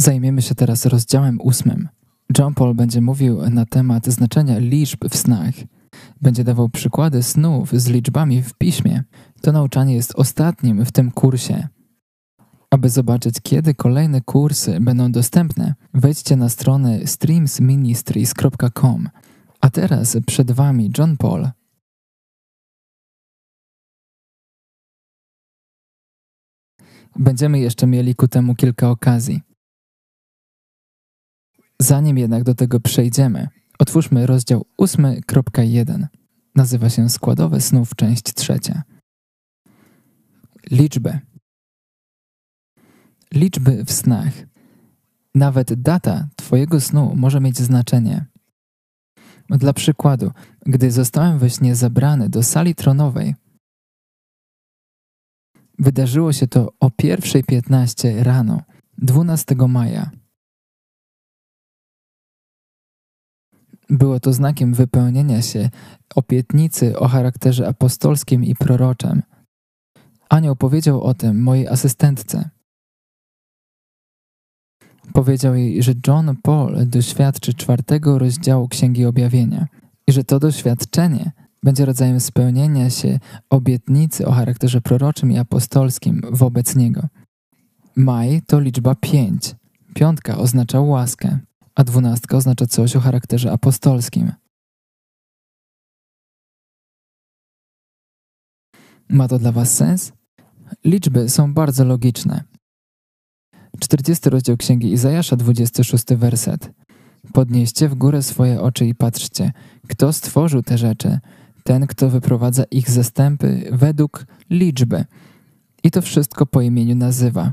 Zajmiemy się teraz rozdziałem ósmym. John Paul będzie mówił na temat znaczenia liczb w snach. Będzie dawał przykłady snów z liczbami w piśmie. To nauczanie jest ostatnim w tym kursie. Aby zobaczyć, kiedy kolejne kursy będą dostępne, wejdźcie na stronę streamsministries.com. A teraz przed Wami John Paul. Będziemy jeszcze mieli ku temu kilka okazji. Zanim jednak do tego przejdziemy, otwórzmy rozdział 8.1. Nazywa się Składowe snów, część trzecia. Liczby. Liczby w snach. Nawet data Twojego snu może mieć znaczenie. Dla przykładu, gdy zostałem we śnie zabrany do sali tronowej, wydarzyło się to o 1.15 rano, 12 maja. Było to znakiem wypełnienia się obietnicy o charakterze apostolskim i proroczym. Anioł powiedział o tym mojej asystentce. Powiedział jej, że John Paul doświadczy czwartego rozdziału Księgi Objawienia i że to doświadczenie będzie rodzajem spełnienia się obietnicy o charakterze proroczym i apostolskim wobec niego. Maj to liczba pięć. Piątka oznacza łaskę a dwunastka oznacza coś o charakterze apostolskim. Ma to dla Was sens? Liczby są bardzo logiczne. 40 rozdział Księgi Izajasza, 26 werset. Podnieście w górę swoje oczy i patrzcie, kto stworzył te rzeczy, ten, kto wyprowadza ich zastępy według liczby. I to wszystko po imieniu nazywa.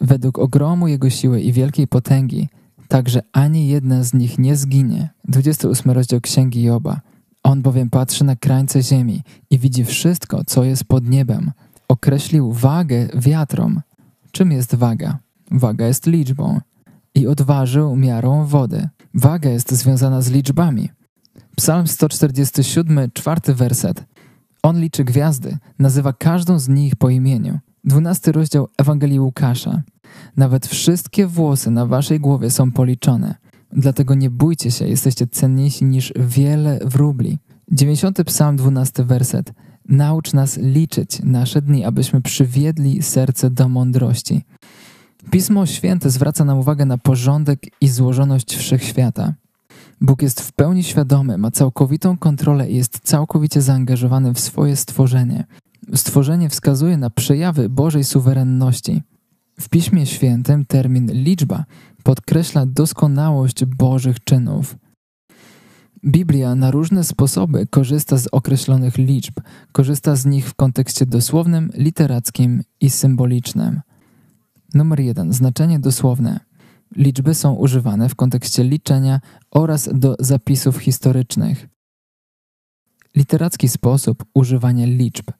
Według ogromu jego siły i wielkiej potęgi tak że ani jedna z nich nie zginie. 28 rozdział Księgi Joba. On bowiem patrzy na krańce ziemi i widzi wszystko, co jest pod niebem. Określił wagę wiatrom. Czym jest waga? Waga jest liczbą. I odważył miarą wody. Waga jest związana z liczbami. Psalm 147, czwarty werset. On liczy gwiazdy, nazywa każdą z nich po imieniu. 12 rozdział Ewangelii Łukasza. Nawet wszystkie włosy na waszej głowie są policzone. Dlatego nie bójcie się, jesteście cenniejsi niż wiele wróbli. 90 psalm 12 werset. Naucz nas liczyć nasze dni, abyśmy przywiedli serce do mądrości. Pismo Święte zwraca nam uwagę na porządek i złożoność wszechświata. Bóg jest w pełni świadomy, ma całkowitą kontrolę i jest całkowicie zaangażowany w swoje stworzenie. Stworzenie wskazuje na przejawy Bożej suwerenności. W Piśmie Świętym termin liczba podkreśla doskonałość Bożych czynów. Biblia na różne sposoby korzysta z określonych liczb, korzysta z nich w kontekście dosłownym, literackim i symbolicznym. Numer jeden. Znaczenie dosłowne. Liczby są używane w kontekście liczenia oraz do zapisów historycznych. Literacki sposób używania liczb –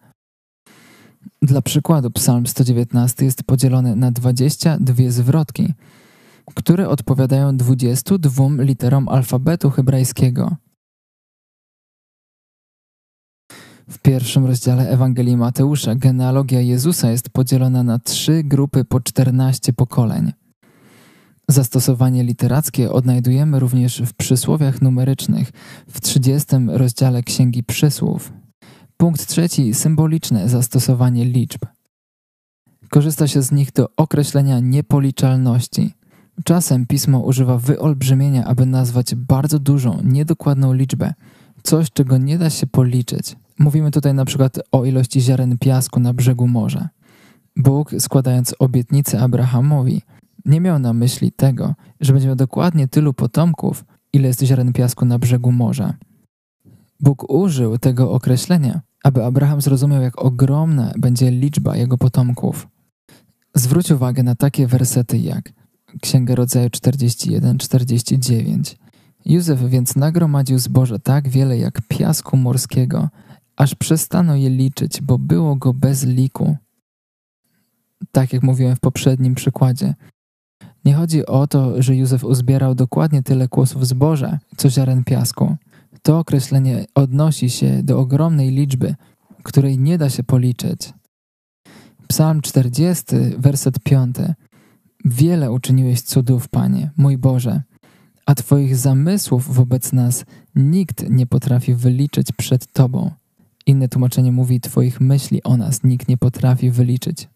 dla przykładu, Psalm 119 jest podzielony na 22 zwrotki, które odpowiadają 22 literom alfabetu hebrajskiego. W pierwszym rozdziale Ewangelii Mateusza genealogia Jezusa jest podzielona na trzy grupy po 14 pokoleń. Zastosowanie literackie odnajdujemy również w przysłowiach numerycznych w 30 rozdziale Księgi Przysłów. Punkt trzeci symboliczne zastosowanie liczb. Korzysta się z nich do określenia niepoliczalności. Czasem pismo używa wyolbrzymienia, aby nazwać bardzo dużą, niedokładną liczbę, coś czego nie da się policzyć. Mówimy tutaj na przykład o ilości ziaren piasku na brzegu morza. Bóg, składając obietnicę Abrahamowi, nie miał na myśli tego, że będzie miał dokładnie tylu potomków, ile jest ziaren piasku na brzegu morza. Bóg użył tego określenia, aby Abraham zrozumiał, jak ogromna będzie liczba jego potomków. Zwróć uwagę na takie wersety jak Księga Rodzaju 41-49. Józef więc nagromadził zboże tak wiele jak piasku morskiego, aż przestano je liczyć, bo było go bez liku. Tak jak mówiłem w poprzednim przykładzie. Nie chodzi o to, że Józef uzbierał dokładnie tyle kłosów zboża, co ziaren piasku. To określenie odnosi się do ogromnej liczby, której nie da się policzyć. Psalm 40, werset 5. Wiele uczyniłeś cudów, Panie, mój Boże, a Twoich zamysłów wobec nas nikt nie potrafi wyliczyć przed Tobą. Inne tłumaczenie mówi: Twoich myśli o nas nikt nie potrafi wyliczyć.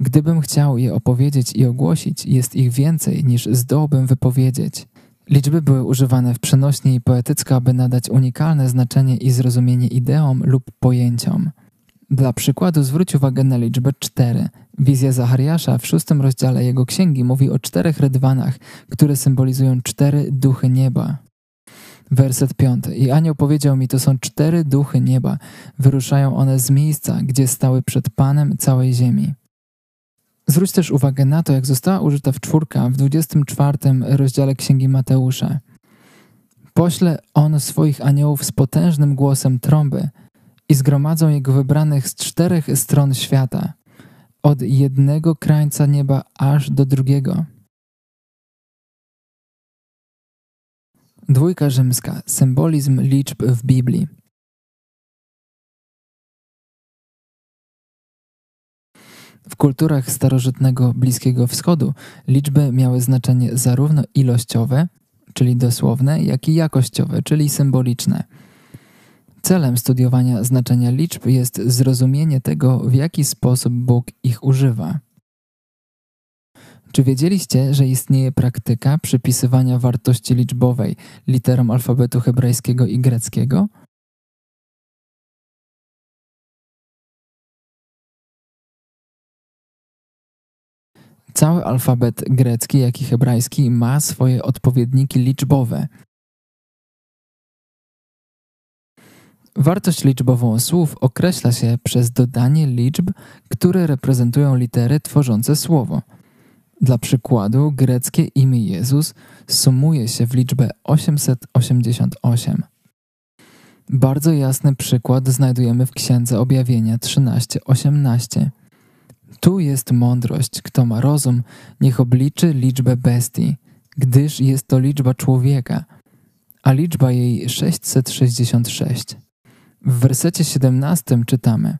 Gdybym chciał je opowiedzieć i ogłosić, jest ich więcej niż zdołbym wypowiedzieć. Liczby były używane w przenośnie i poetycko, aby nadać unikalne znaczenie i zrozumienie ideom lub pojęciom. Dla przykładu zwróć uwagę na liczbę 4. Wizja Zachariasza w szóstym rozdziale jego księgi mówi o czterech rydwanach, które symbolizują cztery duchy nieba. Werset piąty. I anioł powiedział mi, to są cztery duchy nieba. Wyruszają one z miejsca, gdzie stały przed Panem całej ziemi. Zwróć też uwagę na to, jak została użyta w czwórka w 24 rozdziale Księgi Mateusza. Pośle on swoich aniołów z potężnym głosem trąby i zgromadzą jego wybranych z czterech stron świata, od jednego krańca nieba aż do drugiego. Dwójka rzymska. Symbolizm liczb w Biblii. W kulturach starożytnego Bliskiego Wschodu liczby miały znaczenie zarówno ilościowe, czyli dosłowne, jak i jakościowe, czyli symboliczne. Celem studiowania znaczenia liczb jest zrozumienie tego, w jaki sposób Bóg ich używa. Czy wiedzieliście, że istnieje praktyka przypisywania wartości liczbowej literom alfabetu hebrajskiego i greckiego? Cały alfabet grecki, jak i hebrajski ma swoje odpowiedniki liczbowe. Wartość liczbową słów określa się przez dodanie liczb, które reprezentują litery tworzące słowo. Dla przykładu, greckie imię Jezus sumuje się w liczbę 888. Bardzo jasny przykład znajdujemy w Księdze Objawienia 13:18. Tu jest mądrość, kto ma rozum, niech obliczy liczbę bestii, gdyż jest to liczba człowieka, a liczba jej 666. W wersecie 17 czytamy: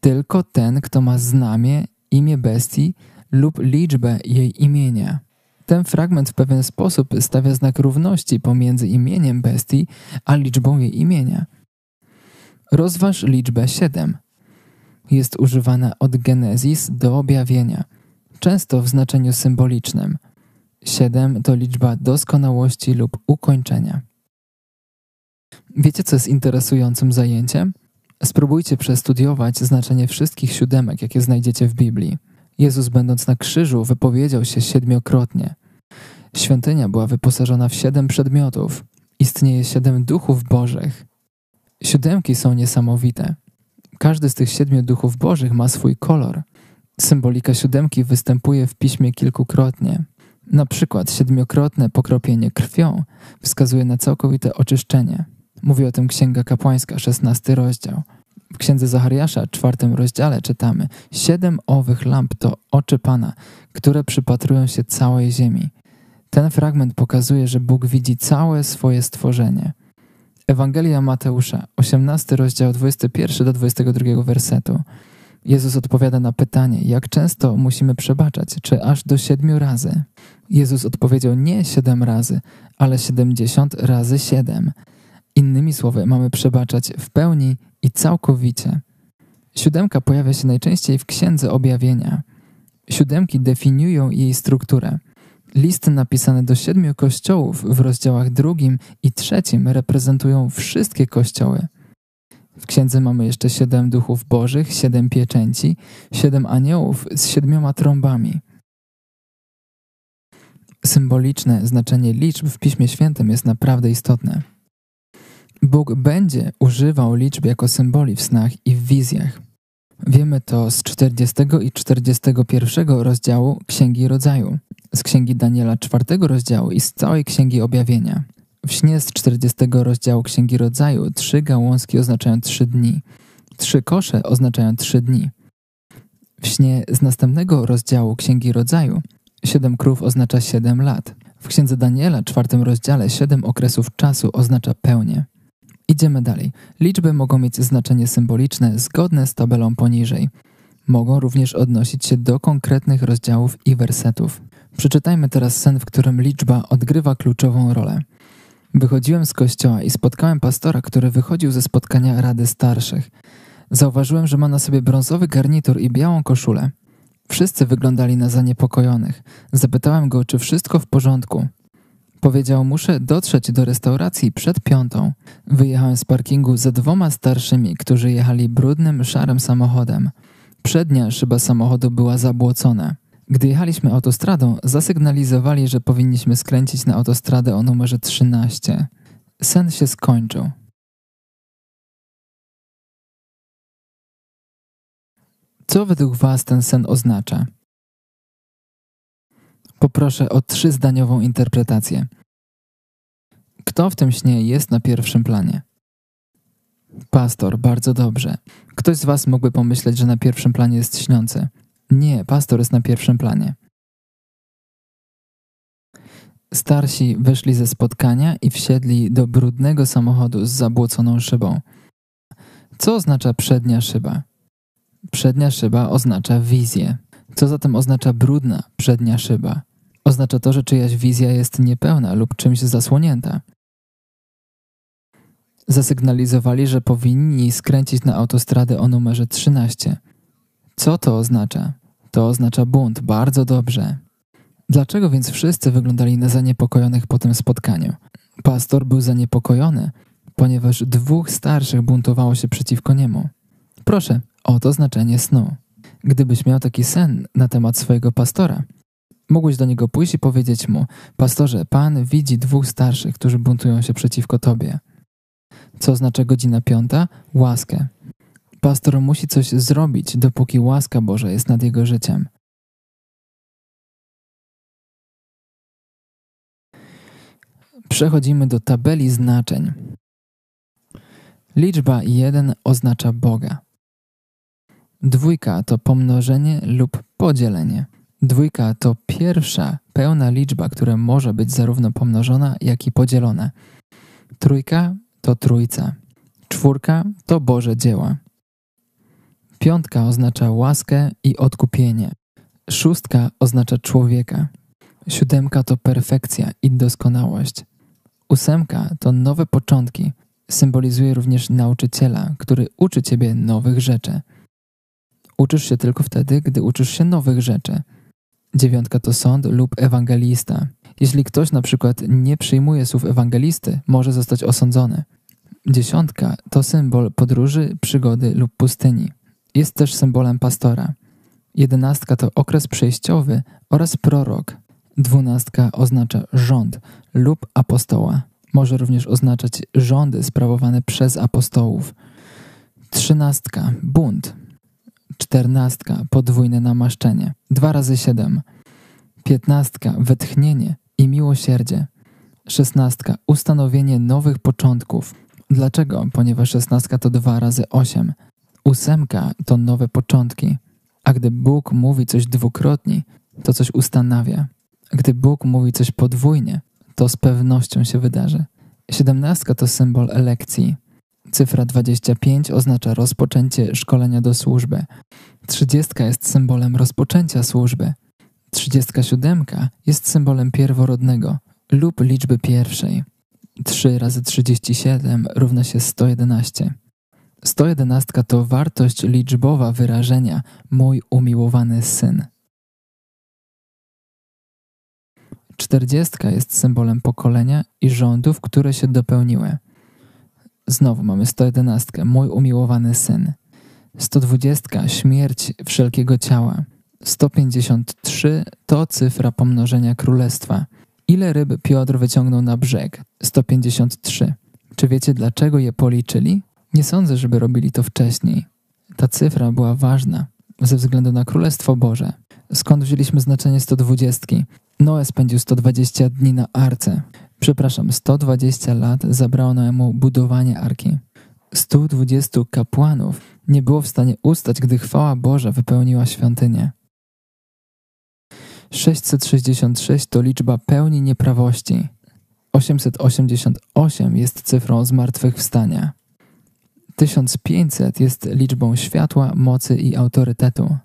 Tylko ten, kto ma znamie, imię bestii lub liczbę jej imienia. Ten fragment w pewien sposób stawia znak równości pomiędzy imieniem bestii a liczbą jej imienia. Rozważ liczbę 7 jest używana od Genezis do objawienia, często w znaczeniu symbolicznym. Siedem to liczba doskonałości lub ukończenia. Wiecie, co jest interesującym zajęciem? Spróbujcie przestudiować znaczenie wszystkich siódemek, jakie znajdziecie w Biblii. Jezus, będąc na krzyżu, wypowiedział się siedmiokrotnie. Świątynia była wyposażona w siedem przedmiotów. Istnieje siedem duchów bożych. Siódemki są niesamowite. Każdy z tych siedmiu duchów bożych ma swój kolor. Symbolika siódemki występuje w piśmie kilkukrotnie. Na przykład siedmiokrotne pokropienie krwią wskazuje na całkowite oczyszczenie. Mówi o tym Księga Kapłańska, szesnasty rozdział. W Księdze Zachariasza, czwartym rozdziale czytamy Siedem owych lamp to oczy Pana, które przypatrują się całej ziemi. Ten fragment pokazuje, że Bóg widzi całe swoje stworzenie – Ewangelia Mateusza, 18 rozdział 21 do 22 wersetu. Jezus odpowiada na pytanie, jak często musimy przebaczać, czy aż do siedmiu razy. Jezus odpowiedział nie siedem razy, ale siedemdziesiąt razy siedem. Innymi słowy, mamy przebaczać w pełni i całkowicie. Siódemka pojawia się najczęściej w Księdze Objawienia. Siódemki definiują jej strukturę. Listy napisane do siedmiu kościołów w rozdziałach drugim i trzecim reprezentują wszystkie kościoły. W księdze mamy jeszcze siedem duchów bożych, siedem pieczęci, siedem aniołów z siedmioma trąbami. Symboliczne znaczenie liczb w Piśmie Świętym jest naprawdę istotne. Bóg będzie używał liczb jako symboli w snach i w wizjach. Wiemy to z 40 i 41 rozdziału Księgi Rodzaju z Księgi Daniela czwartego rozdziału i z całej Księgi Objawienia. W śnie z 40 rozdziału Księgi Rodzaju trzy gałązki oznaczają trzy dni, trzy kosze oznaczają trzy dni. W śnie z następnego rozdziału Księgi Rodzaju siedem krów oznacza siedem lat. W Księdze Daniela, czwartym rozdziale, siedem okresów czasu oznacza pełnię. Idziemy dalej. Liczby mogą mieć znaczenie symboliczne zgodne z tabelą poniżej. mogą również odnosić się do konkretnych rozdziałów i wersetów. Przeczytajmy teraz sen, w którym liczba odgrywa kluczową rolę. Wychodziłem z kościoła i spotkałem pastora, który wychodził ze spotkania Rady Starszych. Zauważyłem, że ma na sobie brązowy garnitur i białą koszulę. Wszyscy wyglądali na zaniepokojonych. Zapytałem go, czy wszystko w porządku. Powiedział, muszę dotrzeć do restauracji przed piątą. Wyjechałem z parkingu ze dwoma starszymi, którzy jechali brudnym, szarym samochodem. Przednia szyba samochodu była zabłocona. Gdy jechaliśmy autostradą, zasygnalizowali, że powinniśmy skręcić na autostradę o numerze 13. Sen się skończył. Co według Was ten sen oznacza? Poproszę o trzyzdaniową interpretację. Kto w tym śnie jest na pierwszym planie? Pastor, bardzo dobrze. Ktoś z Was mógłby pomyśleć, że na pierwszym planie jest śniący. Nie, pastor jest na pierwszym planie. Starsi wyszli ze spotkania i wsiedli do brudnego samochodu z zabłoconą szybą. Co oznacza przednia szyba? Przednia szyba oznacza wizję. Co zatem oznacza brudna przednia szyba? Oznacza to, że czyjaś wizja jest niepełna lub czymś zasłonięta. Zasygnalizowali, że powinni skręcić na autostradę o numerze 13. Co to oznacza? To oznacza bunt. Bardzo dobrze. Dlaczego więc wszyscy wyglądali na zaniepokojonych po tym spotkaniu? Pastor był zaniepokojony, ponieważ dwóch starszych buntowało się przeciwko niemu. Proszę, oto znaczenie snu. Gdybyś miał taki sen na temat swojego pastora, mógłbyś do niego pójść i powiedzieć mu: Pastorze, pan widzi dwóch starszych, którzy buntują się przeciwko tobie. Co oznacza godzina piąta? Łaskę. Pastor musi coś zrobić, dopóki łaska Boża jest nad jego życiem. Przechodzimy do tabeli znaczeń. Liczba 1 oznacza Boga. Dwójka to pomnożenie lub podzielenie. Dwójka to pierwsza pełna liczba, która może być zarówno pomnożona, jak i podzielona. Trójka to trójca. Czwórka to Boże dzieła. Piątka oznacza łaskę i odkupienie. Szóstka oznacza człowieka. Siódemka to perfekcja i doskonałość. Ósemka to nowe początki. Symbolizuje również nauczyciela, który uczy ciebie nowych rzeczy. Uczysz się tylko wtedy, gdy uczysz się nowych rzeczy. Dziewiątka to sąd lub ewangelista. Jeśli ktoś na przykład nie przyjmuje słów ewangelisty, może zostać osądzony. Dziesiątka to symbol podróży, przygody lub pustyni. Jest też symbolem pastora. Jedenastka to okres przejściowy oraz prorok. Dwunastka oznacza rząd lub apostoła. Może również oznaczać rządy sprawowane przez apostołów. Trzynastka bunt. Czternastka podwójne namaszczenie. Dwa razy siedem. Piętnastka wetchnienie i miłosierdzie. Szesnastka ustanowienie nowych początków. Dlaczego? Ponieważ szesnastka to dwa razy osiem. Ósemka to nowe początki. A gdy Bóg mówi coś dwukrotnie, to coś ustanawia. Gdy Bóg mówi coś podwójnie, to z pewnością się wydarzy. Siedemnastka to symbol elekcji. Cyfra 25 oznacza rozpoczęcie szkolenia do służby. Trzydziestka jest symbolem rozpoczęcia służby. Trzydziestka siódemka jest symbolem pierworodnego lub liczby pierwszej. 3 razy 37 równa się 111. 111 to wartość liczbowa wyrażenia mój umiłowany syn. 40 jest symbolem pokolenia i rządów, które się dopełniły. Znowu mamy 111 mój umiłowany syn. 120 śmierć wszelkiego ciała. 153 to cyfra pomnożenia królestwa. Ile ryb Piotr wyciągnął na brzeg? 153. Czy wiecie, dlaczego je policzyli? Nie sądzę, żeby robili to wcześniej. Ta cyfra była ważna ze względu na Królestwo Boże. Skąd wzięliśmy znaczenie 120? Noe spędził 120 dni na arce. Przepraszam, 120 lat zabrało Noemu budowanie arki. 120 kapłanów nie było w stanie ustać, gdy chwała Boża wypełniła świątynię. 666 to liczba pełni nieprawości. 888 jest cyfrą zmartwychwstania. 1500 jest liczbą światła, mocy i autorytetu.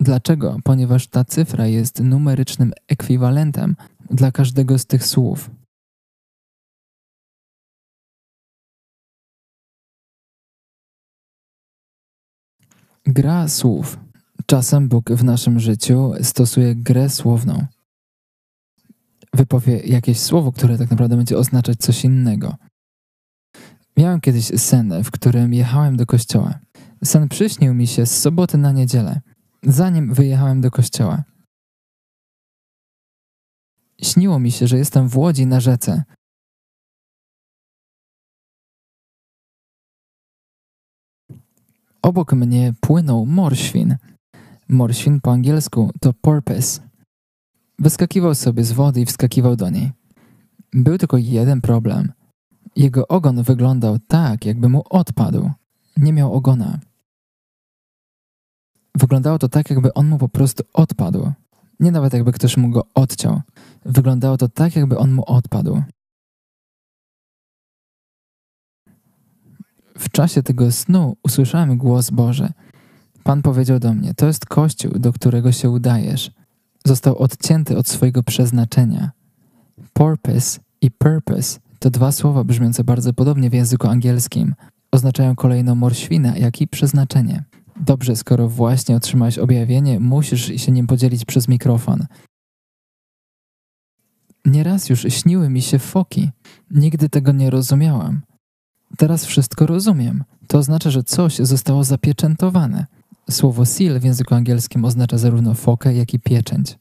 Dlaczego? Ponieważ ta cyfra jest numerycznym ekwiwalentem dla każdego z tych słów. Gra słów. Czasem Bóg w naszym życiu stosuje grę słowną. Wypowie jakieś słowo, które tak naprawdę będzie oznaczać coś innego. Miałem kiedyś sen, w którym jechałem do kościoła. Sen przyśnił mi się z soboty na niedzielę, zanim wyjechałem do kościoła. Śniło mi się, że jestem w łodzi na rzece. Obok mnie płynął morświn. Morświn po angielsku to porpoise. Wyskakiwał sobie z wody i wskakiwał do niej. Był tylko jeden problem. Jego ogon wyglądał tak, jakby mu odpadł. Nie miał ogona. Wyglądało to tak, jakby on mu po prostu odpadł. Nie nawet jakby ktoś mu go odciął. Wyglądało to tak, jakby on mu odpadł. W czasie tego snu usłyszałem głos Boże. Pan powiedział do mnie: To jest kościół, do którego się udajesz. Został odcięty od swojego przeznaczenia. Purpose i purpose to dwa słowa brzmiące bardzo podobnie w języku angielskim. Oznaczają kolejno morświna, jak i przeznaczenie. Dobrze, skoro właśnie otrzymałeś objawienie, musisz się nim podzielić przez mikrofon. Nieraz już śniły mi się foki. Nigdy tego nie rozumiałam. Teraz wszystko rozumiem. To oznacza, że coś zostało zapieczętowane. Słowo seal w języku angielskim oznacza zarówno fokę, jak i pieczęć.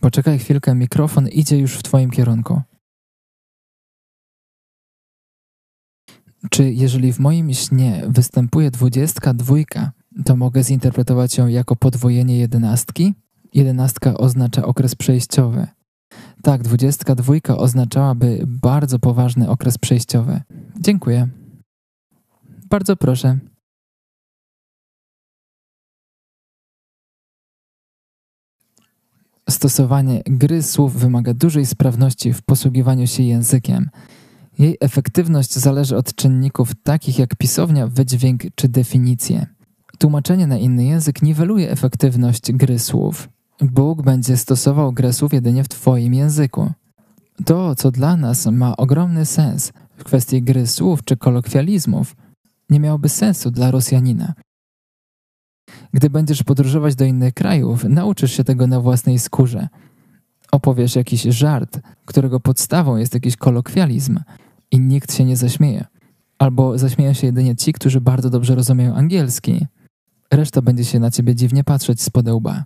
Poczekaj chwilkę, mikrofon idzie już w Twoim kierunku. Czy jeżeli w moim śnie występuje dwudziestka dwójka, to mogę zinterpretować ją jako podwojenie jedenastki? Jedenastka oznacza okres przejściowy. Tak, dwudziestka dwójka oznaczałaby bardzo poważny okres przejściowy. Dziękuję. Bardzo proszę. Stosowanie gry słów wymaga dużej sprawności w posługiwaniu się językiem. Jej efektywność zależy od czynników takich jak pisownia, wydźwięk czy definicje. Tłumaczenie na inny język niweluje efektywność gry słów. Bóg będzie stosował grę słów jedynie w Twoim języku. To, co dla nas ma ogromny sens w kwestii gry słów czy kolokwializmów, nie miałoby sensu dla Rosjanina. Gdy będziesz podróżować do innych krajów, nauczysz się tego na własnej skórze. Opowiesz jakiś żart, którego podstawą jest jakiś kolokwializm i nikt się nie zaśmieje. Albo zaśmieją się jedynie ci, którzy bardzo dobrze rozumieją angielski. Reszta będzie się na ciebie dziwnie patrzeć z podełba.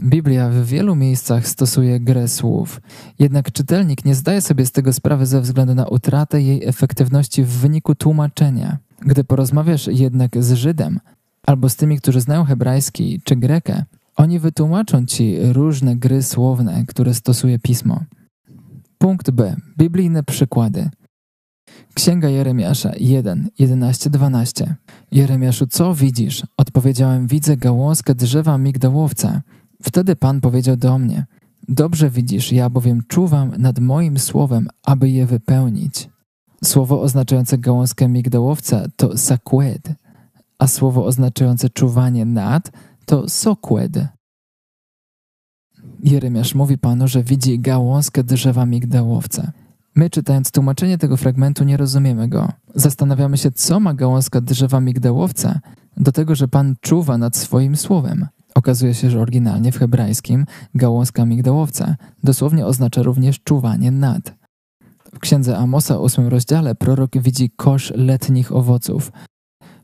Biblia w wielu miejscach stosuje grę słów, jednak czytelnik nie zdaje sobie z tego sprawy ze względu na utratę jej efektywności w wyniku tłumaczenia. Gdy porozmawiasz jednak z Żydem albo z tymi, którzy znają hebrajski czy grekę, oni wytłumaczą ci różne gry słowne, które stosuje pismo. Punkt B. Biblijne przykłady. Księga Jeremiasza 1, 11, 12. Jeremiaszu, co widzisz? Odpowiedziałem, widzę gałązkę drzewa migdałowca. Wtedy Pan powiedział do mnie: Dobrze widzisz, ja bowiem czuwam nad moim słowem, aby je wypełnić. Słowo oznaczające gałązkę migdałowca to sakwed, a słowo oznaczające czuwanie nad to sokwed. Jeremiasz mówi Panu, że widzi gałązkę drzewa migdałowca. My, czytając tłumaczenie tego fragmentu, nie rozumiemy go. Zastanawiamy się, co ma gałązka drzewa migdałowca do tego, że Pan czuwa nad swoim słowem. Okazuje się, że oryginalnie w hebrajskim gałązka migdałowca dosłownie oznacza również czuwanie nad. W księdze Amosa, ósmym rozdziale, prorok widzi kosz letnich owoców.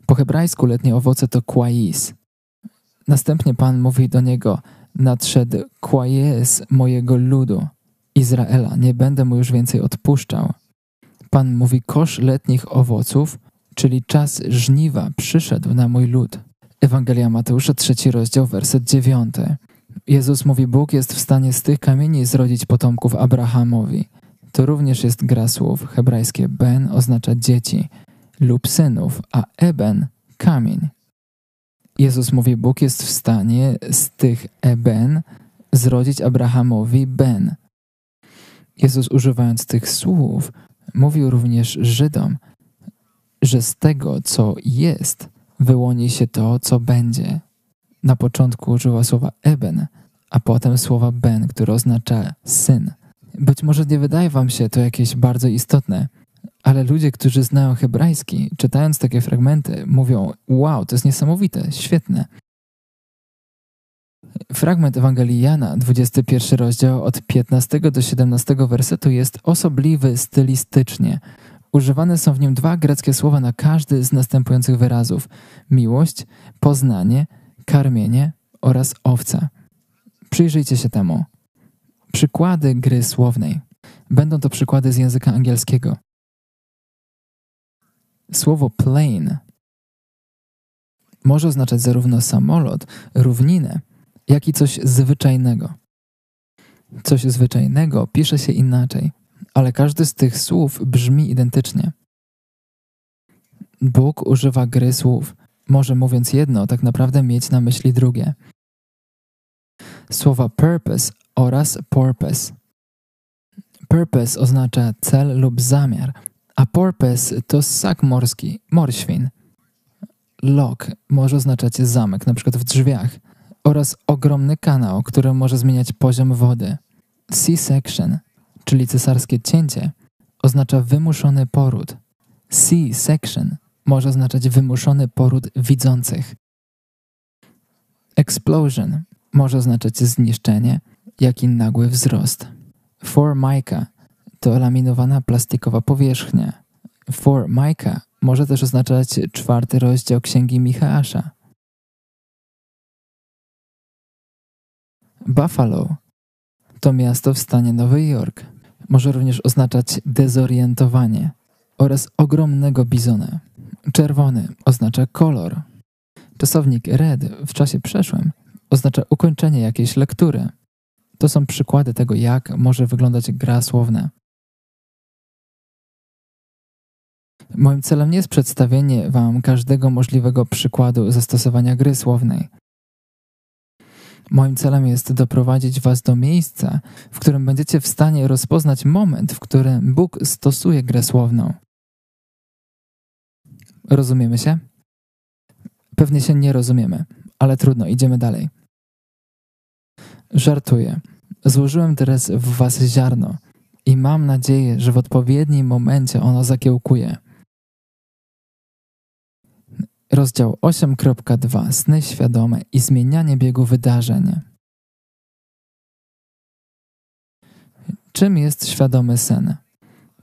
Po hebrajsku letnie owoce to kwais. Następnie Pan mówi do niego: Nadszedł kwais mojego ludu, Izraela, nie będę mu już więcej odpuszczał. Pan mówi: Kosz letnich owoców, czyli czas żniwa, przyszedł na mój lud. Ewangelia Mateusza, trzeci rozdział, werset dziewiąty. Jezus mówi, Bóg jest w stanie z tych kamieni zrodzić potomków Abrahamowi. To również jest gra słów. Hebrajskie ben oznacza dzieci lub synów, a eben kamień. Jezus mówi, Bóg jest w stanie z tych eben zrodzić Abrahamowi ben. Jezus używając tych słów mówił również Żydom, że z tego, co jest, wyłoni się to, co będzie. Na początku użyła słowa eben, a potem słowa ben, które oznacza syn. Być może nie wydaje wam się to jakieś bardzo istotne, ale ludzie, którzy znają hebrajski, czytając takie fragmenty, mówią: Wow, to jest niesamowite, świetne. Fragment Ewangelii Jana, 21 rozdział od 15 do 17 wersetu jest osobliwy stylistycznie. Używane są w nim dwa greckie słowa na każdy z następujących wyrazów: miłość, poznanie, karmienie oraz owca. Przyjrzyjcie się temu. Przykłady gry słownej. Będą to przykłady z języka angielskiego. Słowo plane może oznaczać zarówno samolot, równinę, jak i coś zwyczajnego. Coś zwyczajnego pisze się inaczej, ale każdy z tych słów brzmi identycznie. Bóg używa gry słów. Może mówiąc jedno, tak naprawdę mieć na myśli drugie. Słowa purpose oraz purpose. Purpose oznacza cel lub zamiar, a porpoise to ssak morski, morświn. Lock może oznaczać zamek, na przykład w drzwiach, oraz ogromny kanał, który może zmieniać poziom wody. C-section, czyli cesarskie cięcie, oznacza wymuszony poród. C-section może oznaczać wymuszony poród widzących. Explosion może oznaczać zniszczenie, jak i nagły wzrost. Formica to laminowana plastikowa powierzchnia. Formica może też oznaczać czwarty rozdział Księgi Micheasza. Buffalo to miasto w stanie Nowy Jork. Może również oznaczać dezorientowanie oraz ogromnego bizona. Czerwony oznacza kolor. Czasownik red w czasie przeszłym oznacza ukończenie jakiejś lektury. To są przykłady tego, jak może wyglądać gra słowna. Moim celem nie jest przedstawienie Wam każdego możliwego przykładu zastosowania gry słownej. Moim celem jest doprowadzić Was do miejsca, w którym będziecie w stanie rozpoznać moment, w którym Bóg stosuje grę słowną. Rozumiemy się? Pewnie się nie rozumiemy, ale trudno, idziemy dalej. Żartuję. Złożyłem teraz w Was ziarno i mam nadzieję, że w odpowiednim momencie ono zakiełkuje. Rozdział 8.2 Sny świadome i zmienianie biegu wydarzeń. Czym jest świadomy sen?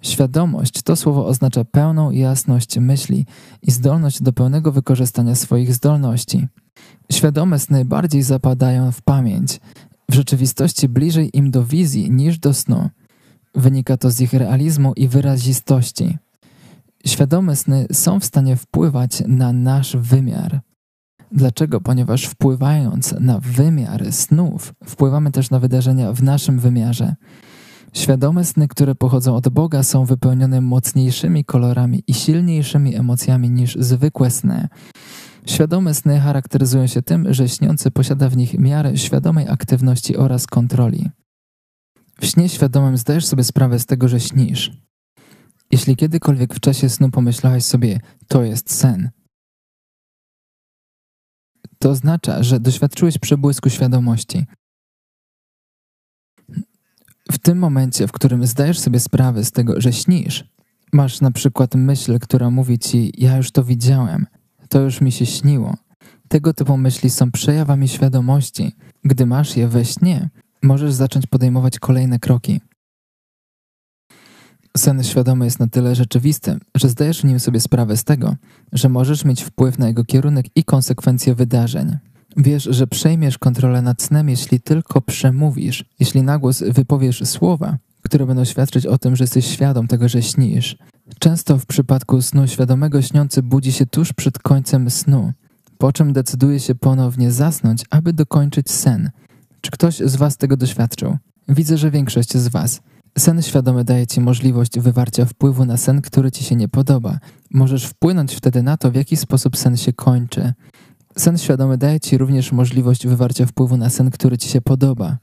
Świadomość to słowo oznacza pełną jasność myśli i zdolność do pełnego wykorzystania swoich zdolności. Świadome sny bardziej zapadają w pamięć, w rzeczywistości bliżej im do wizji niż do snu. Wynika to z ich realizmu i wyrazistości. Świadome sny są w stanie wpływać na nasz wymiar. Dlaczego? Ponieważ wpływając na wymiar snów, wpływamy też na wydarzenia w naszym wymiarze. Świadome sny, które pochodzą od Boga, są wypełnione mocniejszymi kolorami i silniejszymi emocjami niż zwykłe sny. Świadome sny charakteryzują się tym, że śniący posiada w nich miarę świadomej aktywności oraz kontroli. W śnie świadomym zdajesz sobie sprawę z tego, że śnisz. Jeśli kiedykolwiek w czasie snu pomyślałeś sobie, to jest sen, to oznacza, że doświadczyłeś przebłysku świadomości. W tym momencie, w którym zdajesz sobie sprawę z tego, że śnisz, masz na przykład myśl, która mówi ci: Ja już to widziałem, to już mi się śniło. Tego typu myśli są przejawami świadomości. Gdy masz je we śnie, możesz zacząć podejmować kolejne kroki. Sen świadomy jest na tyle rzeczywisty, że zdajesz w nim sobie sprawę z tego, że możesz mieć wpływ na jego kierunek i konsekwencje wydarzeń. Wiesz, że przejmiesz kontrolę nad snem, jeśli tylko przemówisz, jeśli na głos wypowiesz słowa, które będą świadczyć o tym, że jesteś świadom tego, że śnisz. Często w przypadku snu świadomego śniący budzi się tuż przed końcem snu, po czym decyduje się ponownie zasnąć, aby dokończyć sen. Czy ktoś z Was tego doświadczył? Widzę, że większość z Was. Sen świadomy daje Ci możliwość wywarcia wpływu na sen, który Ci się nie podoba. Możesz wpłynąć wtedy na to, w jaki sposób sen się kończy. Sen świadomy daje Ci również możliwość wywarcia wpływu na sen, który Ci się podoba.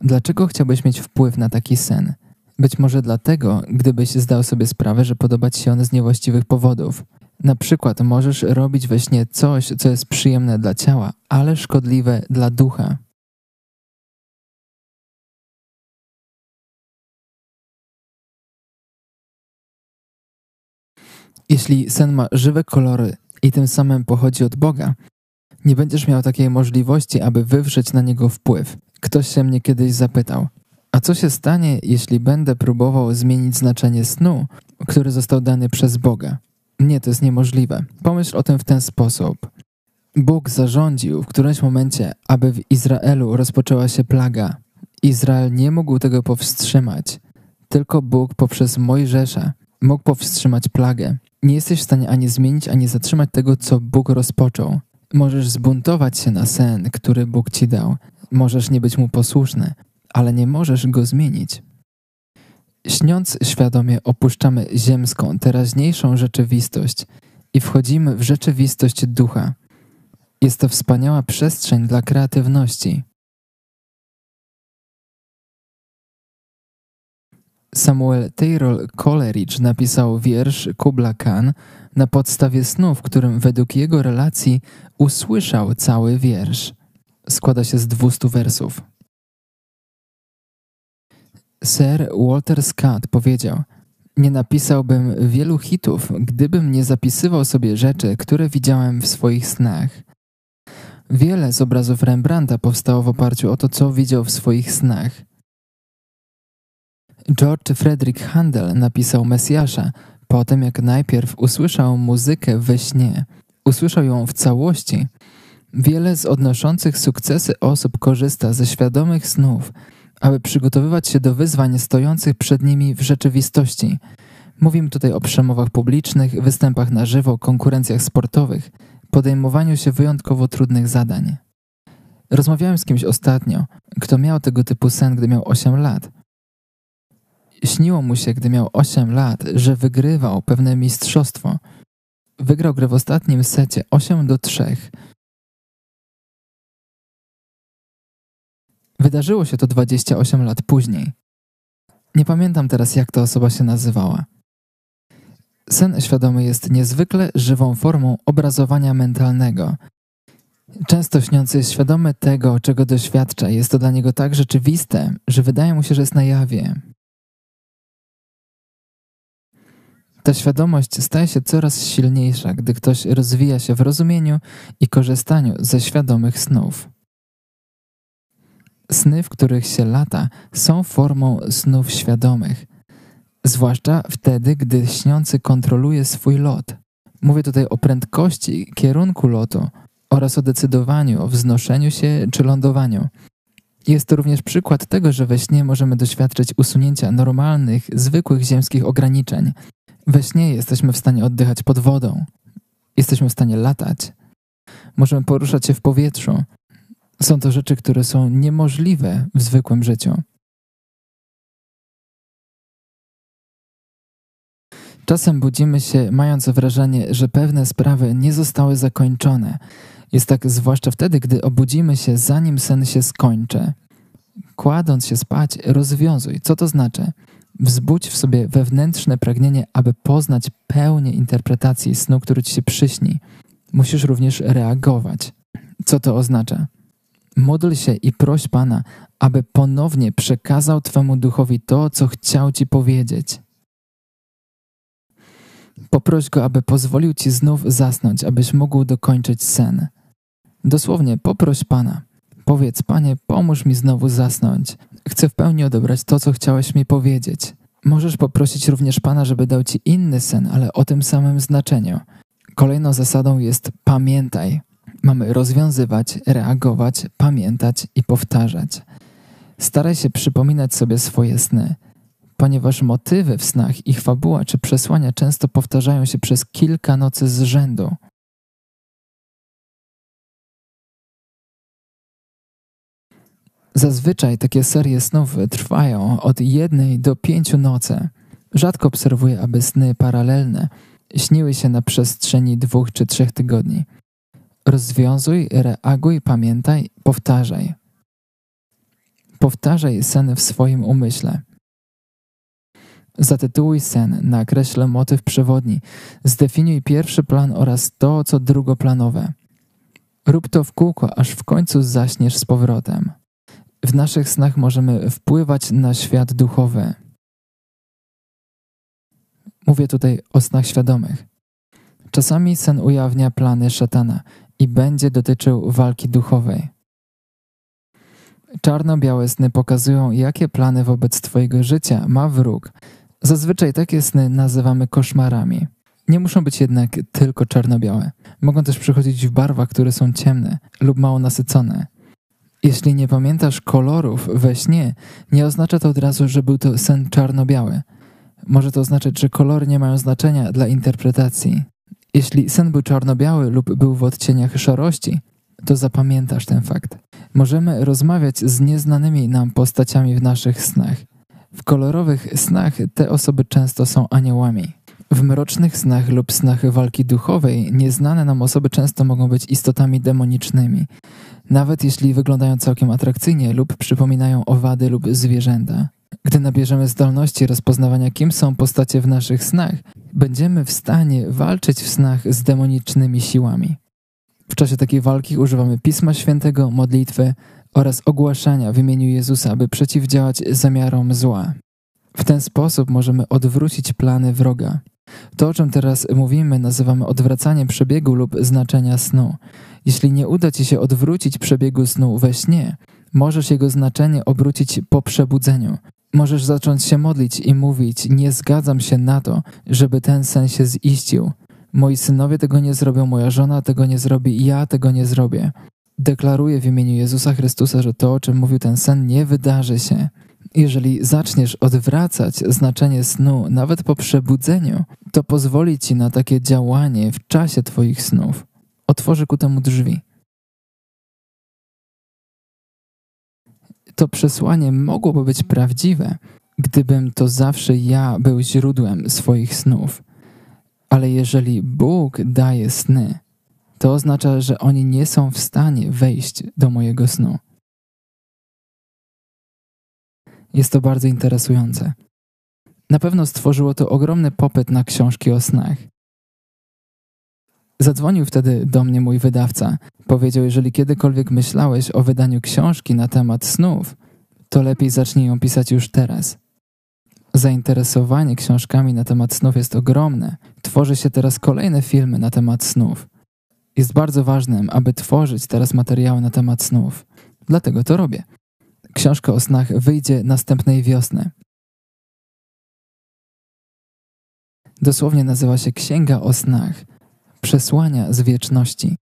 Dlaczego chciałbyś mieć wpływ na taki sen? Być może dlatego, gdybyś zdał sobie sprawę, że podoba Ci się on z niewłaściwych powodów. Na przykład możesz robić we śnie coś, co jest przyjemne dla ciała, ale szkodliwe dla ducha. Jeśli sen ma żywe kolory i tym samym pochodzi od Boga, nie będziesz miał takiej możliwości, aby wywrzeć na niego wpływ. Ktoś się mnie kiedyś zapytał, a co się stanie, jeśli będę próbował zmienić znaczenie snu, który został dany przez Boga? Nie, to jest niemożliwe. Pomyśl o tym w ten sposób. Bóg zarządził w którymś momencie, aby w Izraelu rozpoczęła się plaga. Izrael nie mógł tego powstrzymać. Tylko Bóg poprzez Mojżesza mógł powstrzymać plagę. Nie jesteś w stanie ani zmienić, ani zatrzymać tego, co Bóg rozpoczął. Możesz zbuntować się na sen, który Bóg ci dał. Możesz nie być mu posłuszny, ale nie możesz go zmienić. Śniąc świadomie opuszczamy ziemską, teraźniejszą rzeczywistość i wchodzimy w rzeczywistość ducha. Jest to wspaniała przestrzeń dla kreatywności. Samuel Taylor Coleridge napisał wiersz Kubla Khan na podstawie snu, w którym według jego relacji usłyszał cały wiersz. Składa się z 200 wersów. Sir Walter Scott powiedział: Nie napisałbym wielu hitów, gdybym nie zapisywał sobie rzeczy, które widziałem w swoich snach. Wiele z obrazów Rembrandta powstało w oparciu o to, co widział w swoich snach. George Frederick Handel napisał Mesjasza po tym, jak najpierw usłyszał muzykę we śnie. Usłyszał ją w całości. Wiele z odnoszących sukcesy osób korzysta ze świadomych snów, aby przygotowywać się do wyzwań stojących przed nimi w rzeczywistości. Mówimy tutaj o przemowach publicznych, występach na żywo, konkurencjach sportowych, podejmowaniu się wyjątkowo trudnych zadań. Rozmawiałem z kimś ostatnio, kto miał tego typu sen, gdy miał 8 lat. Śniło mu się, gdy miał 8 lat, że wygrywał pewne mistrzostwo. Wygrał grę w ostatnim secie 8 do 3. Wydarzyło się to 28 lat później. Nie pamiętam teraz, jak ta osoba się nazywała. Sen świadomy jest niezwykle żywą formą obrazowania mentalnego. Często śniący jest świadomy tego, czego doświadcza. Jest to dla niego tak rzeczywiste, że wydaje mu się, że jest na jawie. Ta świadomość staje się coraz silniejsza, gdy ktoś rozwija się w rozumieniu i korzystaniu ze świadomych snów. Sny, w których się lata, są formą snów świadomych, zwłaszcza wtedy, gdy śniący kontroluje swój lot. Mówię tutaj o prędkości, kierunku lotu oraz o decydowaniu o wznoszeniu się czy lądowaniu. Jest to również przykład tego, że we śnie możemy doświadczyć usunięcia normalnych, zwykłych ziemskich ograniczeń, we śnie jesteśmy w stanie oddychać pod wodą. Jesteśmy w stanie latać. Możemy poruszać się w powietrzu. Są to rzeczy, które są niemożliwe w zwykłym życiu. Czasem budzimy się, mając wrażenie, że pewne sprawy nie zostały zakończone. Jest tak zwłaszcza wtedy, gdy obudzimy się, zanim sen się skończy. Kładąc się spać, rozwiązuj. Co to znaczy? Wzbudź w sobie wewnętrzne pragnienie, aby poznać pełnię interpretacji snu, który ci się przyśni. Musisz również reagować. Co to oznacza? Módl się i proś Pana, aby ponownie przekazał Twemu duchowi to, co chciał Ci powiedzieć. Poproś go, aby pozwolił Ci znów zasnąć, abyś mógł dokończyć sen. Dosłownie poproś Pana. Powiedz, Panie, pomóż mi znowu zasnąć. Chcę w pełni odebrać to, co chciałeś mi powiedzieć. Możesz poprosić również Pana, żeby dał Ci inny sen, ale o tym samym znaczeniu. Kolejną zasadą jest pamiętaj. Mamy rozwiązywać, reagować, pamiętać i powtarzać. Staraj się przypominać sobie swoje sny, ponieważ motywy w snach, ich fabuła czy przesłania często powtarzają się przez kilka nocy z rzędu. Zazwyczaj takie serie snów trwają od jednej do pięciu nocy. Rzadko obserwuję, aby sny paralelne śniły się na przestrzeni dwóch czy trzech tygodni. Rozwiązuj, reaguj, pamiętaj, powtarzaj. Powtarzaj sen w swoim umyśle. Zatytułuj sen, nakreśl motyw przewodni, zdefiniuj pierwszy plan oraz to, co drugoplanowe. Rób to w kółko, aż w końcu zaśniesz z powrotem. W naszych snach możemy wpływać na świat duchowy. Mówię tutaj o snach świadomych. Czasami sen ujawnia plany szatana i będzie dotyczył walki duchowej. Czarno-białe sny pokazują, jakie plany wobec Twojego życia ma wróg. Zazwyczaj takie sny nazywamy koszmarami. Nie muszą być jednak tylko czarno-białe. Mogą też przychodzić w barwach, które są ciemne lub mało nasycone. Jeśli nie pamiętasz kolorów we śnie, nie oznacza to od razu, że był to sen czarno-biały. Może to oznaczać, że kolory nie mają znaczenia dla interpretacji. Jeśli sen był czarno-biały lub był w odcieniach szarości, to zapamiętasz ten fakt. Możemy rozmawiać z nieznanymi nam postaciami w naszych snach. W kolorowych snach te osoby często są aniołami. W mrocznych snach lub snach walki duchowej nieznane nam osoby często mogą być istotami demonicznymi, nawet jeśli wyglądają całkiem atrakcyjnie lub przypominają owady lub zwierzęta. Gdy nabierzemy zdolności rozpoznawania, kim są postacie w naszych snach, będziemy w stanie walczyć w snach z demonicznymi siłami. W czasie takiej walki używamy Pisma Świętego, modlitwy oraz ogłaszania w imieniu Jezusa, aby przeciwdziałać zamiarom zła. W ten sposób możemy odwrócić plany wroga. To, o czym teraz mówimy, nazywamy odwracaniem przebiegu lub znaczenia snu. Jeśli nie uda ci się odwrócić przebiegu snu we śnie, możesz jego znaczenie obrócić po przebudzeniu. Możesz zacząć się modlić i mówić: Nie zgadzam się na to, żeby ten sen się ziścił. Moi synowie tego nie zrobią, moja żona tego nie zrobi, ja tego nie zrobię. Deklaruję w imieniu Jezusa Chrystusa, że to, o czym mówił ten sen, nie wydarzy się. Jeżeli zaczniesz odwracać znaczenie snu nawet po przebudzeniu, to pozwoli ci na takie działanie w czasie Twoich snów. Otworzy ku temu drzwi. To przesłanie mogłoby być prawdziwe, gdybym to zawsze ja był źródłem swoich snów. Ale jeżeli Bóg daje sny, to oznacza, że oni nie są w stanie wejść do mojego snu. Jest to bardzo interesujące. Na pewno stworzyło to ogromny popyt na książki o snach. Zadzwonił wtedy do mnie mój wydawca. Powiedział, jeżeli kiedykolwiek myślałeś o wydaniu książki na temat snów, to lepiej zacznij ją pisać już teraz. Zainteresowanie książkami na temat snów jest ogromne. Tworzy się teraz kolejne filmy na temat snów. Jest bardzo ważnym, aby tworzyć teraz materiały na temat snów. Dlatego to robię. Książka o snach wyjdzie następnej wiosny. Dosłownie nazywa się Księga o snach. Przesłania z wieczności.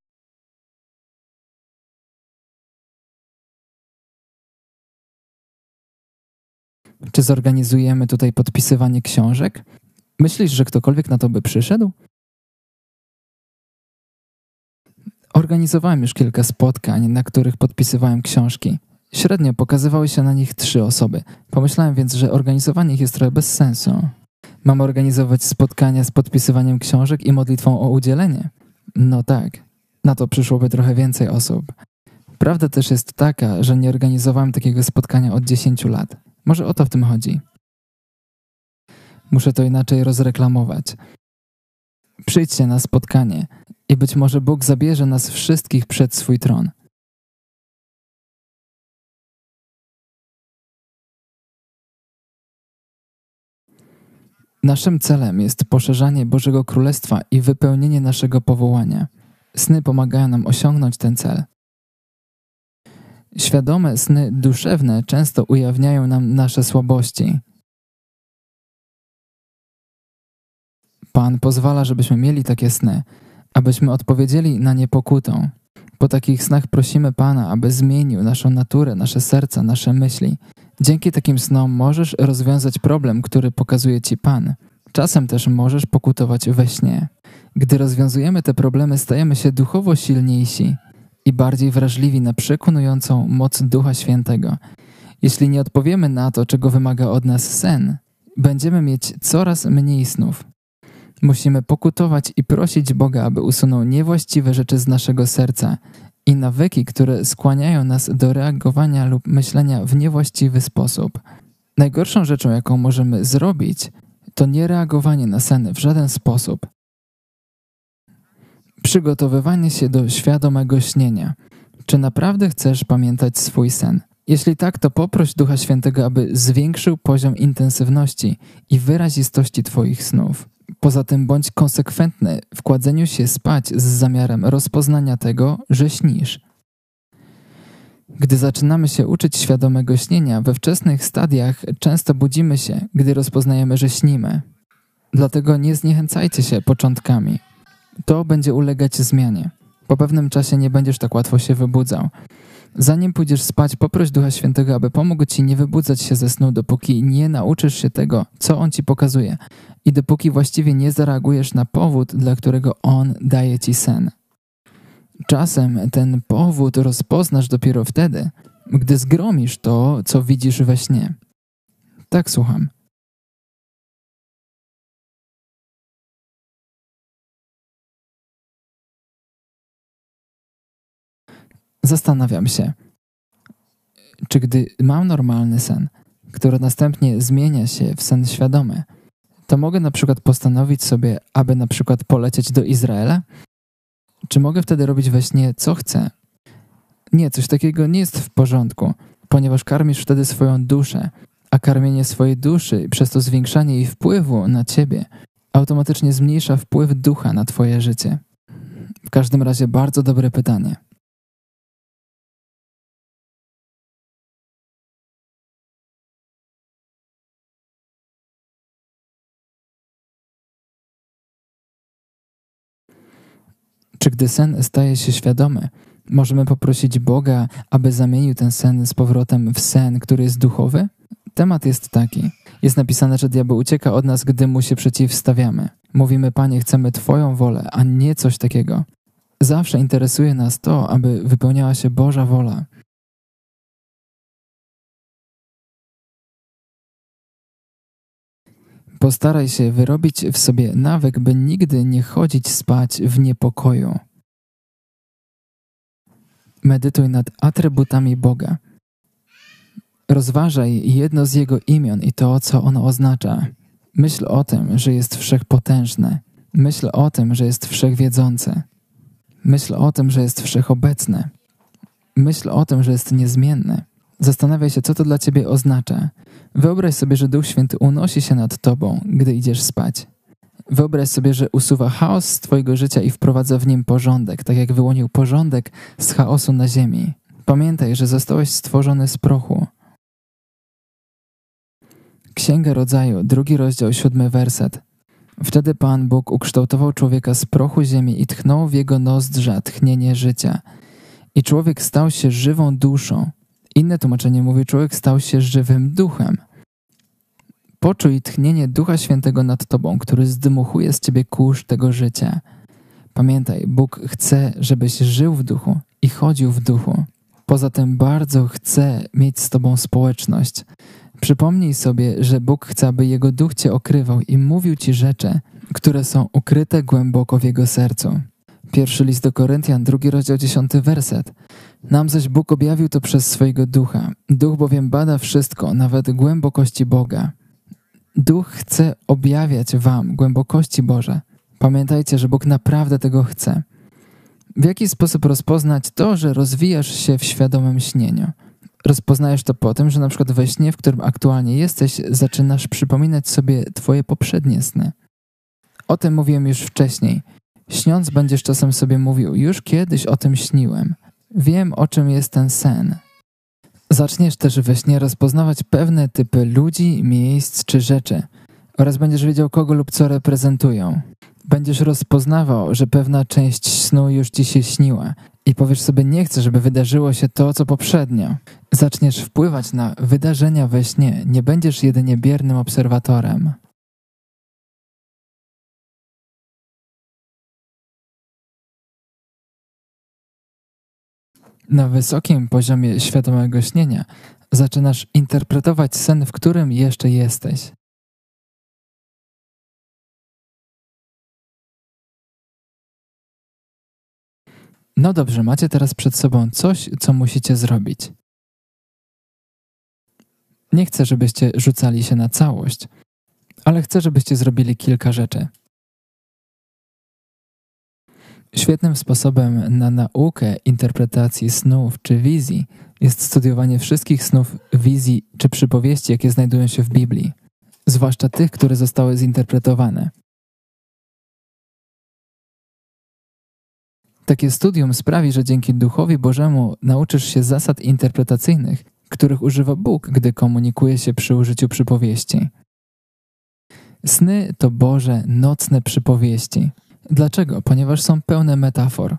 Czy zorganizujemy tutaj podpisywanie książek? Myślisz, że ktokolwiek na to by przyszedł? Organizowałem już kilka spotkań, na których podpisywałem książki. Średnio pokazywały się na nich trzy osoby. Pomyślałem więc, że organizowanie ich jest trochę bez sensu. Mam organizować spotkania z podpisywaniem książek i modlitwą o udzielenie? No tak, na to przyszłoby trochę więcej osób. Prawda też jest taka, że nie organizowałem takiego spotkania od 10 lat. Może o to w tym chodzi. Muszę to inaczej rozreklamować. Przyjdźcie na spotkanie i być może Bóg zabierze nas wszystkich przed swój tron. Naszym celem jest poszerzanie Bożego Królestwa i wypełnienie naszego powołania. Sny pomagają nam osiągnąć ten cel. Świadome sny duszewne często ujawniają nam nasze słabości. Pan pozwala, żebyśmy mieli takie sny, abyśmy odpowiedzieli na nie pokutą. Po takich snach prosimy Pana, aby zmienił naszą naturę, nasze serca, nasze myśli. Dzięki takim snom możesz rozwiązać problem, który pokazuje Ci Pan. Czasem też możesz pokutować we śnie. Gdy rozwiązujemy te problemy, stajemy się duchowo silniejsi i bardziej wrażliwi na przekonującą moc Ducha Świętego. Jeśli nie odpowiemy na to, czego wymaga od nas sen, będziemy mieć coraz mniej snów. Musimy pokutować i prosić Boga, aby usunął niewłaściwe rzeczy z naszego serca i nawyki, które skłaniają nas do reagowania lub myślenia w niewłaściwy sposób. Najgorszą rzeczą, jaką możemy zrobić, to nie reagowanie na sen w żaden sposób. Przygotowywanie się do świadomego śnienia. Czy naprawdę chcesz pamiętać swój sen? Jeśli tak, to poproś Ducha Świętego, aby zwiększył poziom intensywności i wyrazistości Twoich snów. Poza tym bądź konsekwentny w kładzeniu się spać z zamiarem rozpoznania tego, że śnisz. Gdy zaczynamy się uczyć świadomego śnienia, we wczesnych stadiach często budzimy się, gdy rozpoznajemy, że śnimy. Dlatego nie zniechęcajcie się początkami. To będzie ulegać zmianie. Po pewnym czasie nie będziesz tak łatwo się wybudzał. Zanim pójdziesz spać, poproś Ducha Świętego, aby pomógł ci nie wybudzać się ze snu, dopóki nie nauczysz się tego, co On ci pokazuje i dopóki właściwie nie zareagujesz na powód, dla którego On daje ci sen. Czasem ten powód rozpoznasz dopiero wtedy, gdy zgromisz to, co widzisz we śnie. Tak słucham. Zastanawiam się, czy gdy mam normalny sen, który następnie zmienia się w sen świadomy, to mogę na przykład postanowić sobie, aby na przykład polecieć do Izraela? Czy mogę wtedy robić we śnie, co chcę? Nie, coś takiego nie jest w porządku, ponieważ karmisz wtedy swoją duszę, a karmienie swojej duszy przez to zwiększanie jej wpływu na ciebie automatycznie zmniejsza wpływ ducha na twoje życie. W każdym razie bardzo dobre pytanie. Czy gdy sen staje się świadomy, możemy poprosić Boga, aby zamienił ten sen z powrotem w sen, który jest duchowy? Temat jest taki. Jest napisane, że diabeł ucieka od nas, gdy mu się przeciwstawiamy. Mówimy, Panie, chcemy Twoją wolę, a nie coś takiego. Zawsze interesuje nas to, aby wypełniała się Boża wola. Postaraj się wyrobić w sobie nawyk, by nigdy nie chodzić spać w niepokoju. Medytuj nad atrybutami Boga. Rozważaj jedno z Jego imion i to, co ono oznacza. Myśl o tym, że jest wszechpotężny. Myśl o tym, że jest wszechwiedzący. Myśl o tym, że jest wszechobecny. Myśl o tym, że jest niezmienny. Zastanawiaj się, co to dla ciebie oznacza. Wyobraź sobie, że Duch Święty unosi się nad tobą, gdy idziesz spać. Wyobraź sobie, że usuwa chaos z twojego życia i wprowadza w nim porządek, tak jak wyłonił porządek z chaosu na ziemi. Pamiętaj, że zostałeś stworzony z prochu. Księga Rodzaju, drugi rozdział, siódmy werset. Wtedy Pan Bóg ukształtował człowieka z prochu ziemi i tchnął w jego nozdrza tchnienie życia. I człowiek stał się żywą duszą. Inne tłumaczenie mówi, człowiek stał się żywym duchem. Poczuj tchnienie Ducha Świętego nad tobą, który zdmuchuje z ciebie kurz tego życia. Pamiętaj, Bóg chce, żebyś żył w duchu i chodził w duchu. Poza tym bardzo chce mieć z tobą społeczność. Przypomnij sobie, że Bóg chce, aby Jego duch cię okrywał i mówił ci rzeczy, które są ukryte głęboko w Jego sercu. Pierwszy list do Koryntian, drugi rozdział, dziesiąty werset. Nam zaś Bóg objawił to przez swojego ducha. Duch bowiem bada wszystko, nawet głębokości Boga. Duch chce objawiać wam głębokości Boże. Pamiętajcie, że Bóg naprawdę tego chce. W jaki sposób rozpoznać to, że rozwijasz się w świadomym śnieniu? Rozpoznajesz to po tym, że na przykład we śnie, w którym aktualnie jesteś, zaczynasz przypominać sobie twoje poprzednie sny. O tym mówiłem już wcześniej. Śniąc będziesz czasem sobie mówił, już kiedyś o tym śniłem. Wiem, o czym jest ten sen. Zaczniesz też we śnie rozpoznawać pewne typy ludzi, miejsc czy rzeczy oraz będziesz wiedział, kogo lub co reprezentują. Będziesz rozpoznawał, że pewna część snu już ci się śniła i powiesz sobie, nie chcę, żeby wydarzyło się to, co poprzednio. Zaczniesz wpływać na wydarzenia we śnie, nie będziesz jedynie biernym obserwatorem. Na wysokim poziomie świadomego śnienia zaczynasz interpretować sen, w którym jeszcze jesteś. No dobrze, macie teraz przed sobą coś, co musicie zrobić. Nie chcę, żebyście rzucali się na całość, Ale chcę, żebyście zrobili kilka rzeczy. Świetnym sposobem na naukę interpretacji snów czy wizji jest studiowanie wszystkich snów, wizji czy przypowieści, jakie znajdują się w Biblii, zwłaszcza tych, które zostały zinterpretowane. Takie studium sprawi, że dzięki Duchowi Bożemu nauczysz się zasad interpretacyjnych, których używa Bóg, gdy komunikuje się przy użyciu przypowieści. Sny to Boże nocne przypowieści. Dlaczego? Ponieważ są pełne metafor.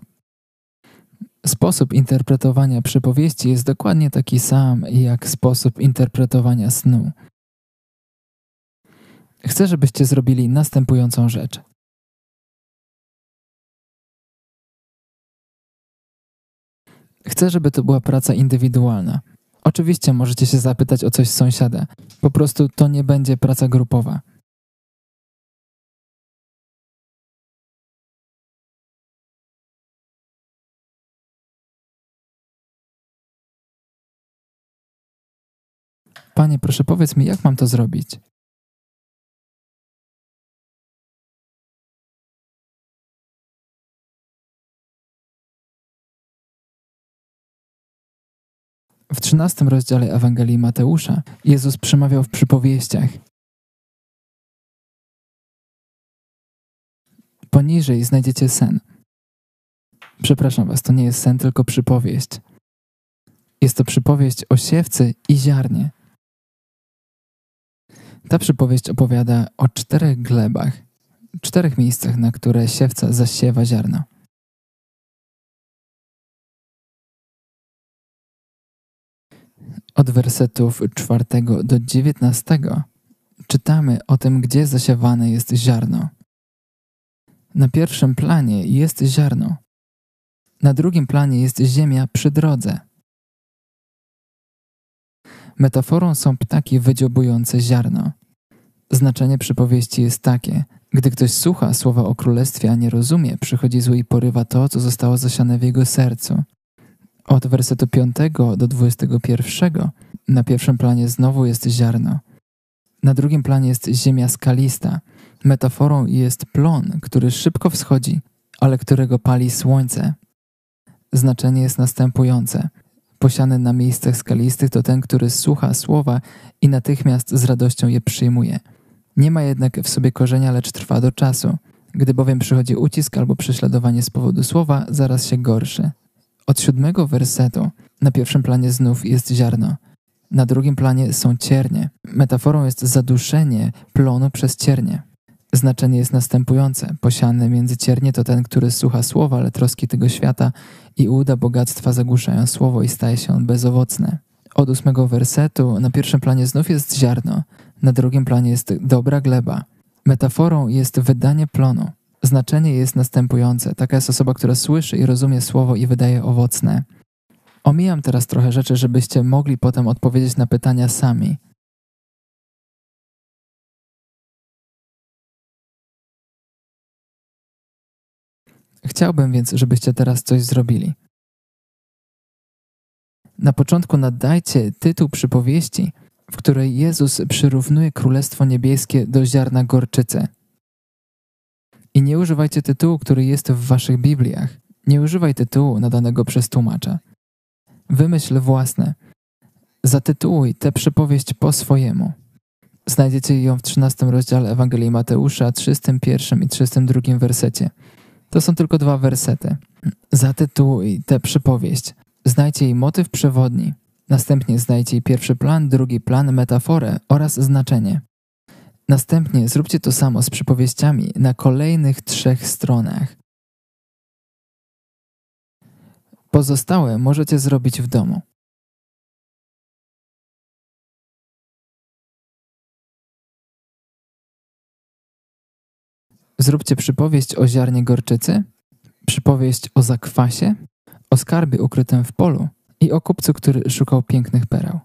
Sposób interpretowania przypowieści jest dokładnie taki sam jak sposób interpretowania snu. Chcę, żebyście zrobili następującą rzecz. Chcę, żeby to była praca indywidualna. Oczywiście możecie się zapytać o coś sąsiada. Po prostu to nie będzie praca grupowa. Panie, proszę powiedz mi, jak mam to zrobić? W trzynastym rozdziale Ewangelii Mateusza Jezus przemawiał w przypowieściach. Poniżej znajdziecie sen. Przepraszam was, to nie jest sen, tylko przypowieść. Jest to przypowieść o siewcy i ziarnie. Ta przypowieść opowiada o czterech glebach, czterech miejscach, na które siewca zasiewa ziarno. Od wersetów czwartego do dziewiętnastego czytamy o tym, gdzie zasiewane jest ziarno. Na pierwszym planie jest ziarno. Na drugim planie jest ziemia przy drodze. Metaforą są ptaki wydziobujące ziarno. Znaczenie przypowieści jest takie: gdy ktoś słucha słowa o królestwie, a nie rozumie, przychodzi zły i porywa to, co zostało zasiane w jego sercu. Od wersetu 5 do 21 na pierwszym planie znowu jest ziarno. Na drugim planie jest ziemia skalista. Metaforą jest plon, który szybko wschodzi, ale którego pali słońce. Znaczenie jest następujące. Posiany na miejscach skalistych to ten, który słucha słowa i natychmiast z radością je przyjmuje. Nie ma jednak w sobie korzenia, lecz trwa do czasu. Gdy bowiem przychodzi ucisk albo prześladowanie z powodu słowa, zaraz się gorszy. Od siódmego wersetu na pierwszym planie znów jest ziarno. Na drugim planie są ciernie. Metaforą jest zaduszenie plonu przez ciernie. Znaczenie jest następujące. Posiany między ciernie to ten, który słucha słowa, ale troski tego świata i uda bogactwa zagłuszają słowo i staje się on bezowocne. Od ósmego wersetu na pierwszym planie znów jest ziarno, na drugim planie jest dobra gleba. Metaforą jest wydanie plonu. Znaczenie jest następujące. Taka jest osoba, która słyszy i rozumie słowo i wydaje owocne. Omijam teraz trochę rzeczy, żebyście mogli potem odpowiedzieć na pytania sami. Chciałbym więc, żebyście teraz coś zrobili. Na początku nadajcie tytuł przypowieści, w której Jezus przyrównuje Królestwo Niebieskie do ziarna gorczycy. I nie używajcie tytułu, który jest w waszych Bibliach. Nie używaj tytułu nadanego przez tłumacza. Wymyśl własne. Zatytułuj tę przypowieść po swojemu. Znajdziecie ją w 13 rozdziale Ewangelii Mateusza, 31 i 32 wersecie. To są tylko dwa wersety. Zatytułuj tę przypowieść. Znajdźcie jej motyw przewodni. Następnie znajdźcie jej pierwszy plan, drugi plan, metaforę oraz znaczenie. Następnie zróbcie to samo z przypowieściami na kolejnych trzech stronach. Pozostałe możecie zrobić w domu. Zróbcie przypowieść o ziarnie gorczycy, przypowieść o zakwasie, o skarbie ukrytym w polu i o kupcu, który szukał pięknych pereł.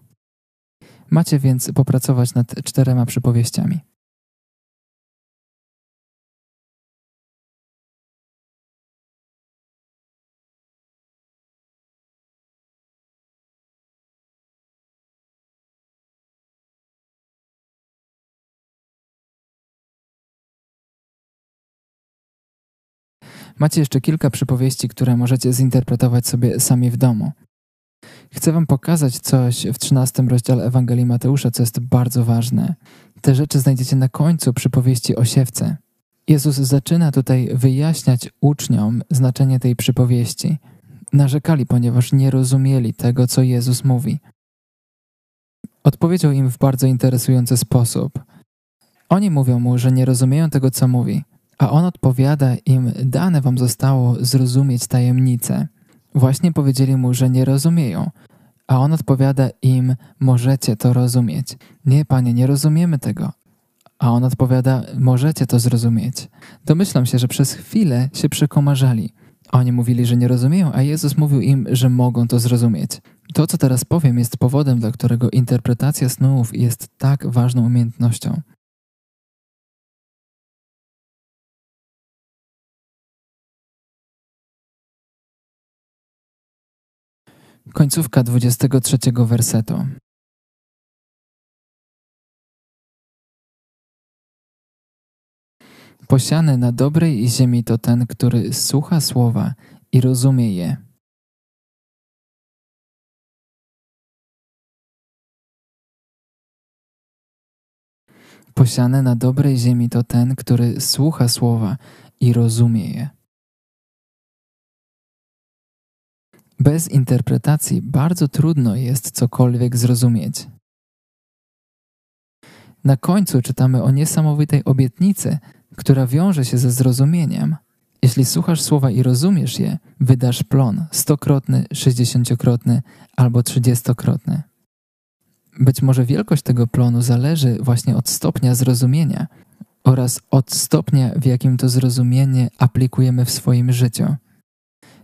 Macie więc popracować nad czterema przypowieściami. Macie jeszcze kilka przypowieści, które możecie zinterpretować sobie sami w domu. Chcę Wam pokazać coś w 13 rozdziale Ewangelii Mateusza, co jest bardzo ważne. Te rzeczy znajdziecie na końcu przypowieści o siewce. Jezus zaczyna tutaj wyjaśniać uczniom znaczenie tej przypowieści. Narzekali, ponieważ nie rozumieli tego, co Jezus mówi. Odpowiedział im w bardzo interesujący sposób. Oni mówią mu, że nie rozumieją tego, co mówi, a on odpowiada im: Dane wam zostało zrozumieć tajemnicę. Właśnie powiedzieli mu, że nie rozumieją, a on odpowiada im: Możecie to rozumieć. Nie, panie, nie rozumiemy tego. A on odpowiada: Możecie to zrozumieć. Domyślam się, że przez chwilę się przekomarzali. Oni mówili, że nie rozumieją, a Jezus mówił im, że mogą to zrozumieć. To, co teraz powiem, jest powodem, dla którego interpretacja snów jest tak ważną umiejętnością. Końcówka 23 wersetu. Posiany na dobrej ziemi to ten, który słucha słowa i rozumie je. Posiany na dobrej ziemi to ten, który słucha słowa i rozumie je. Bez interpretacji bardzo trudno jest cokolwiek zrozumieć. Na końcu czytamy o niesamowitej obietnicy, która wiąże się ze zrozumieniem. Jeśli słuchasz słowa i rozumiesz je, wydasz plon stokrotny, sześćdziesięciokrotny albo trzydziestokrotny. Być może wielkość tego plonu zależy właśnie od stopnia zrozumienia oraz od stopnia, w jakim to zrozumienie aplikujemy w swoim życiu.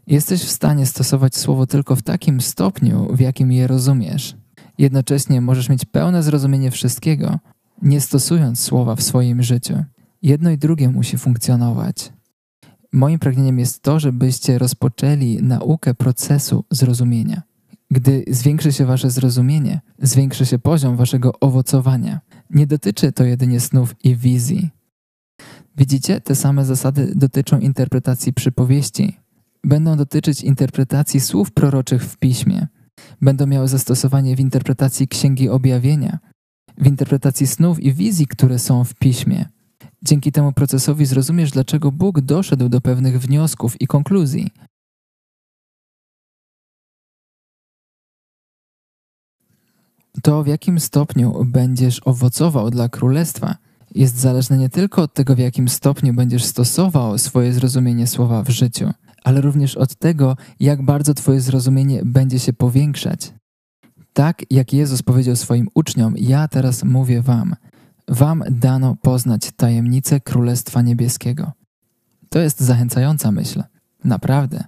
Jesteś w stanie stosować słowo tylko w takim stopniu, w jakim je rozumiesz. Jednocześnie możesz mieć pełne zrozumienie wszystkiego, nie stosując słowa w swoim życiu. Jedno i drugie musi funkcjonować. Moim pragnieniem jest to, żebyście rozpoczęli naukę procesu zrozumienia. Gdy zwiększy się wasze zrozumienie, zwiększy się poziom waszego owocowania. Nie dotyczy to jedynie snów i wizji. Widzicie, te same zasady dotyczą interpretacji przypowieści. Będą dotyczyć interpretacji słów proroczych w piśmie. Będą miały zastosowanie w interpretacji Księgi Objawienia, w interpretacji snów i wizji, które są w piśmie. Dzięki temu procesowi zrozumiesz, dlaczego Bóg doszedł do pewnych wniosków i konkluzji. To, w jakim stopniu będziesz owocował dla królestwa, jest zależne nie tylko od tego, w jakim stopniu będziesz stosował swoje zrozumienie słowa w życiu, ale również od tego, jak bardzo Twoje zrozumienie będzie się powiększać. Tak jak Jezus powiedział swoim uczniom, ja teraz mówię Wam, Wam dano poznać tajemnicę Królestwa Niebieskiego. To jest zachęcająca myśl. Naprawdę.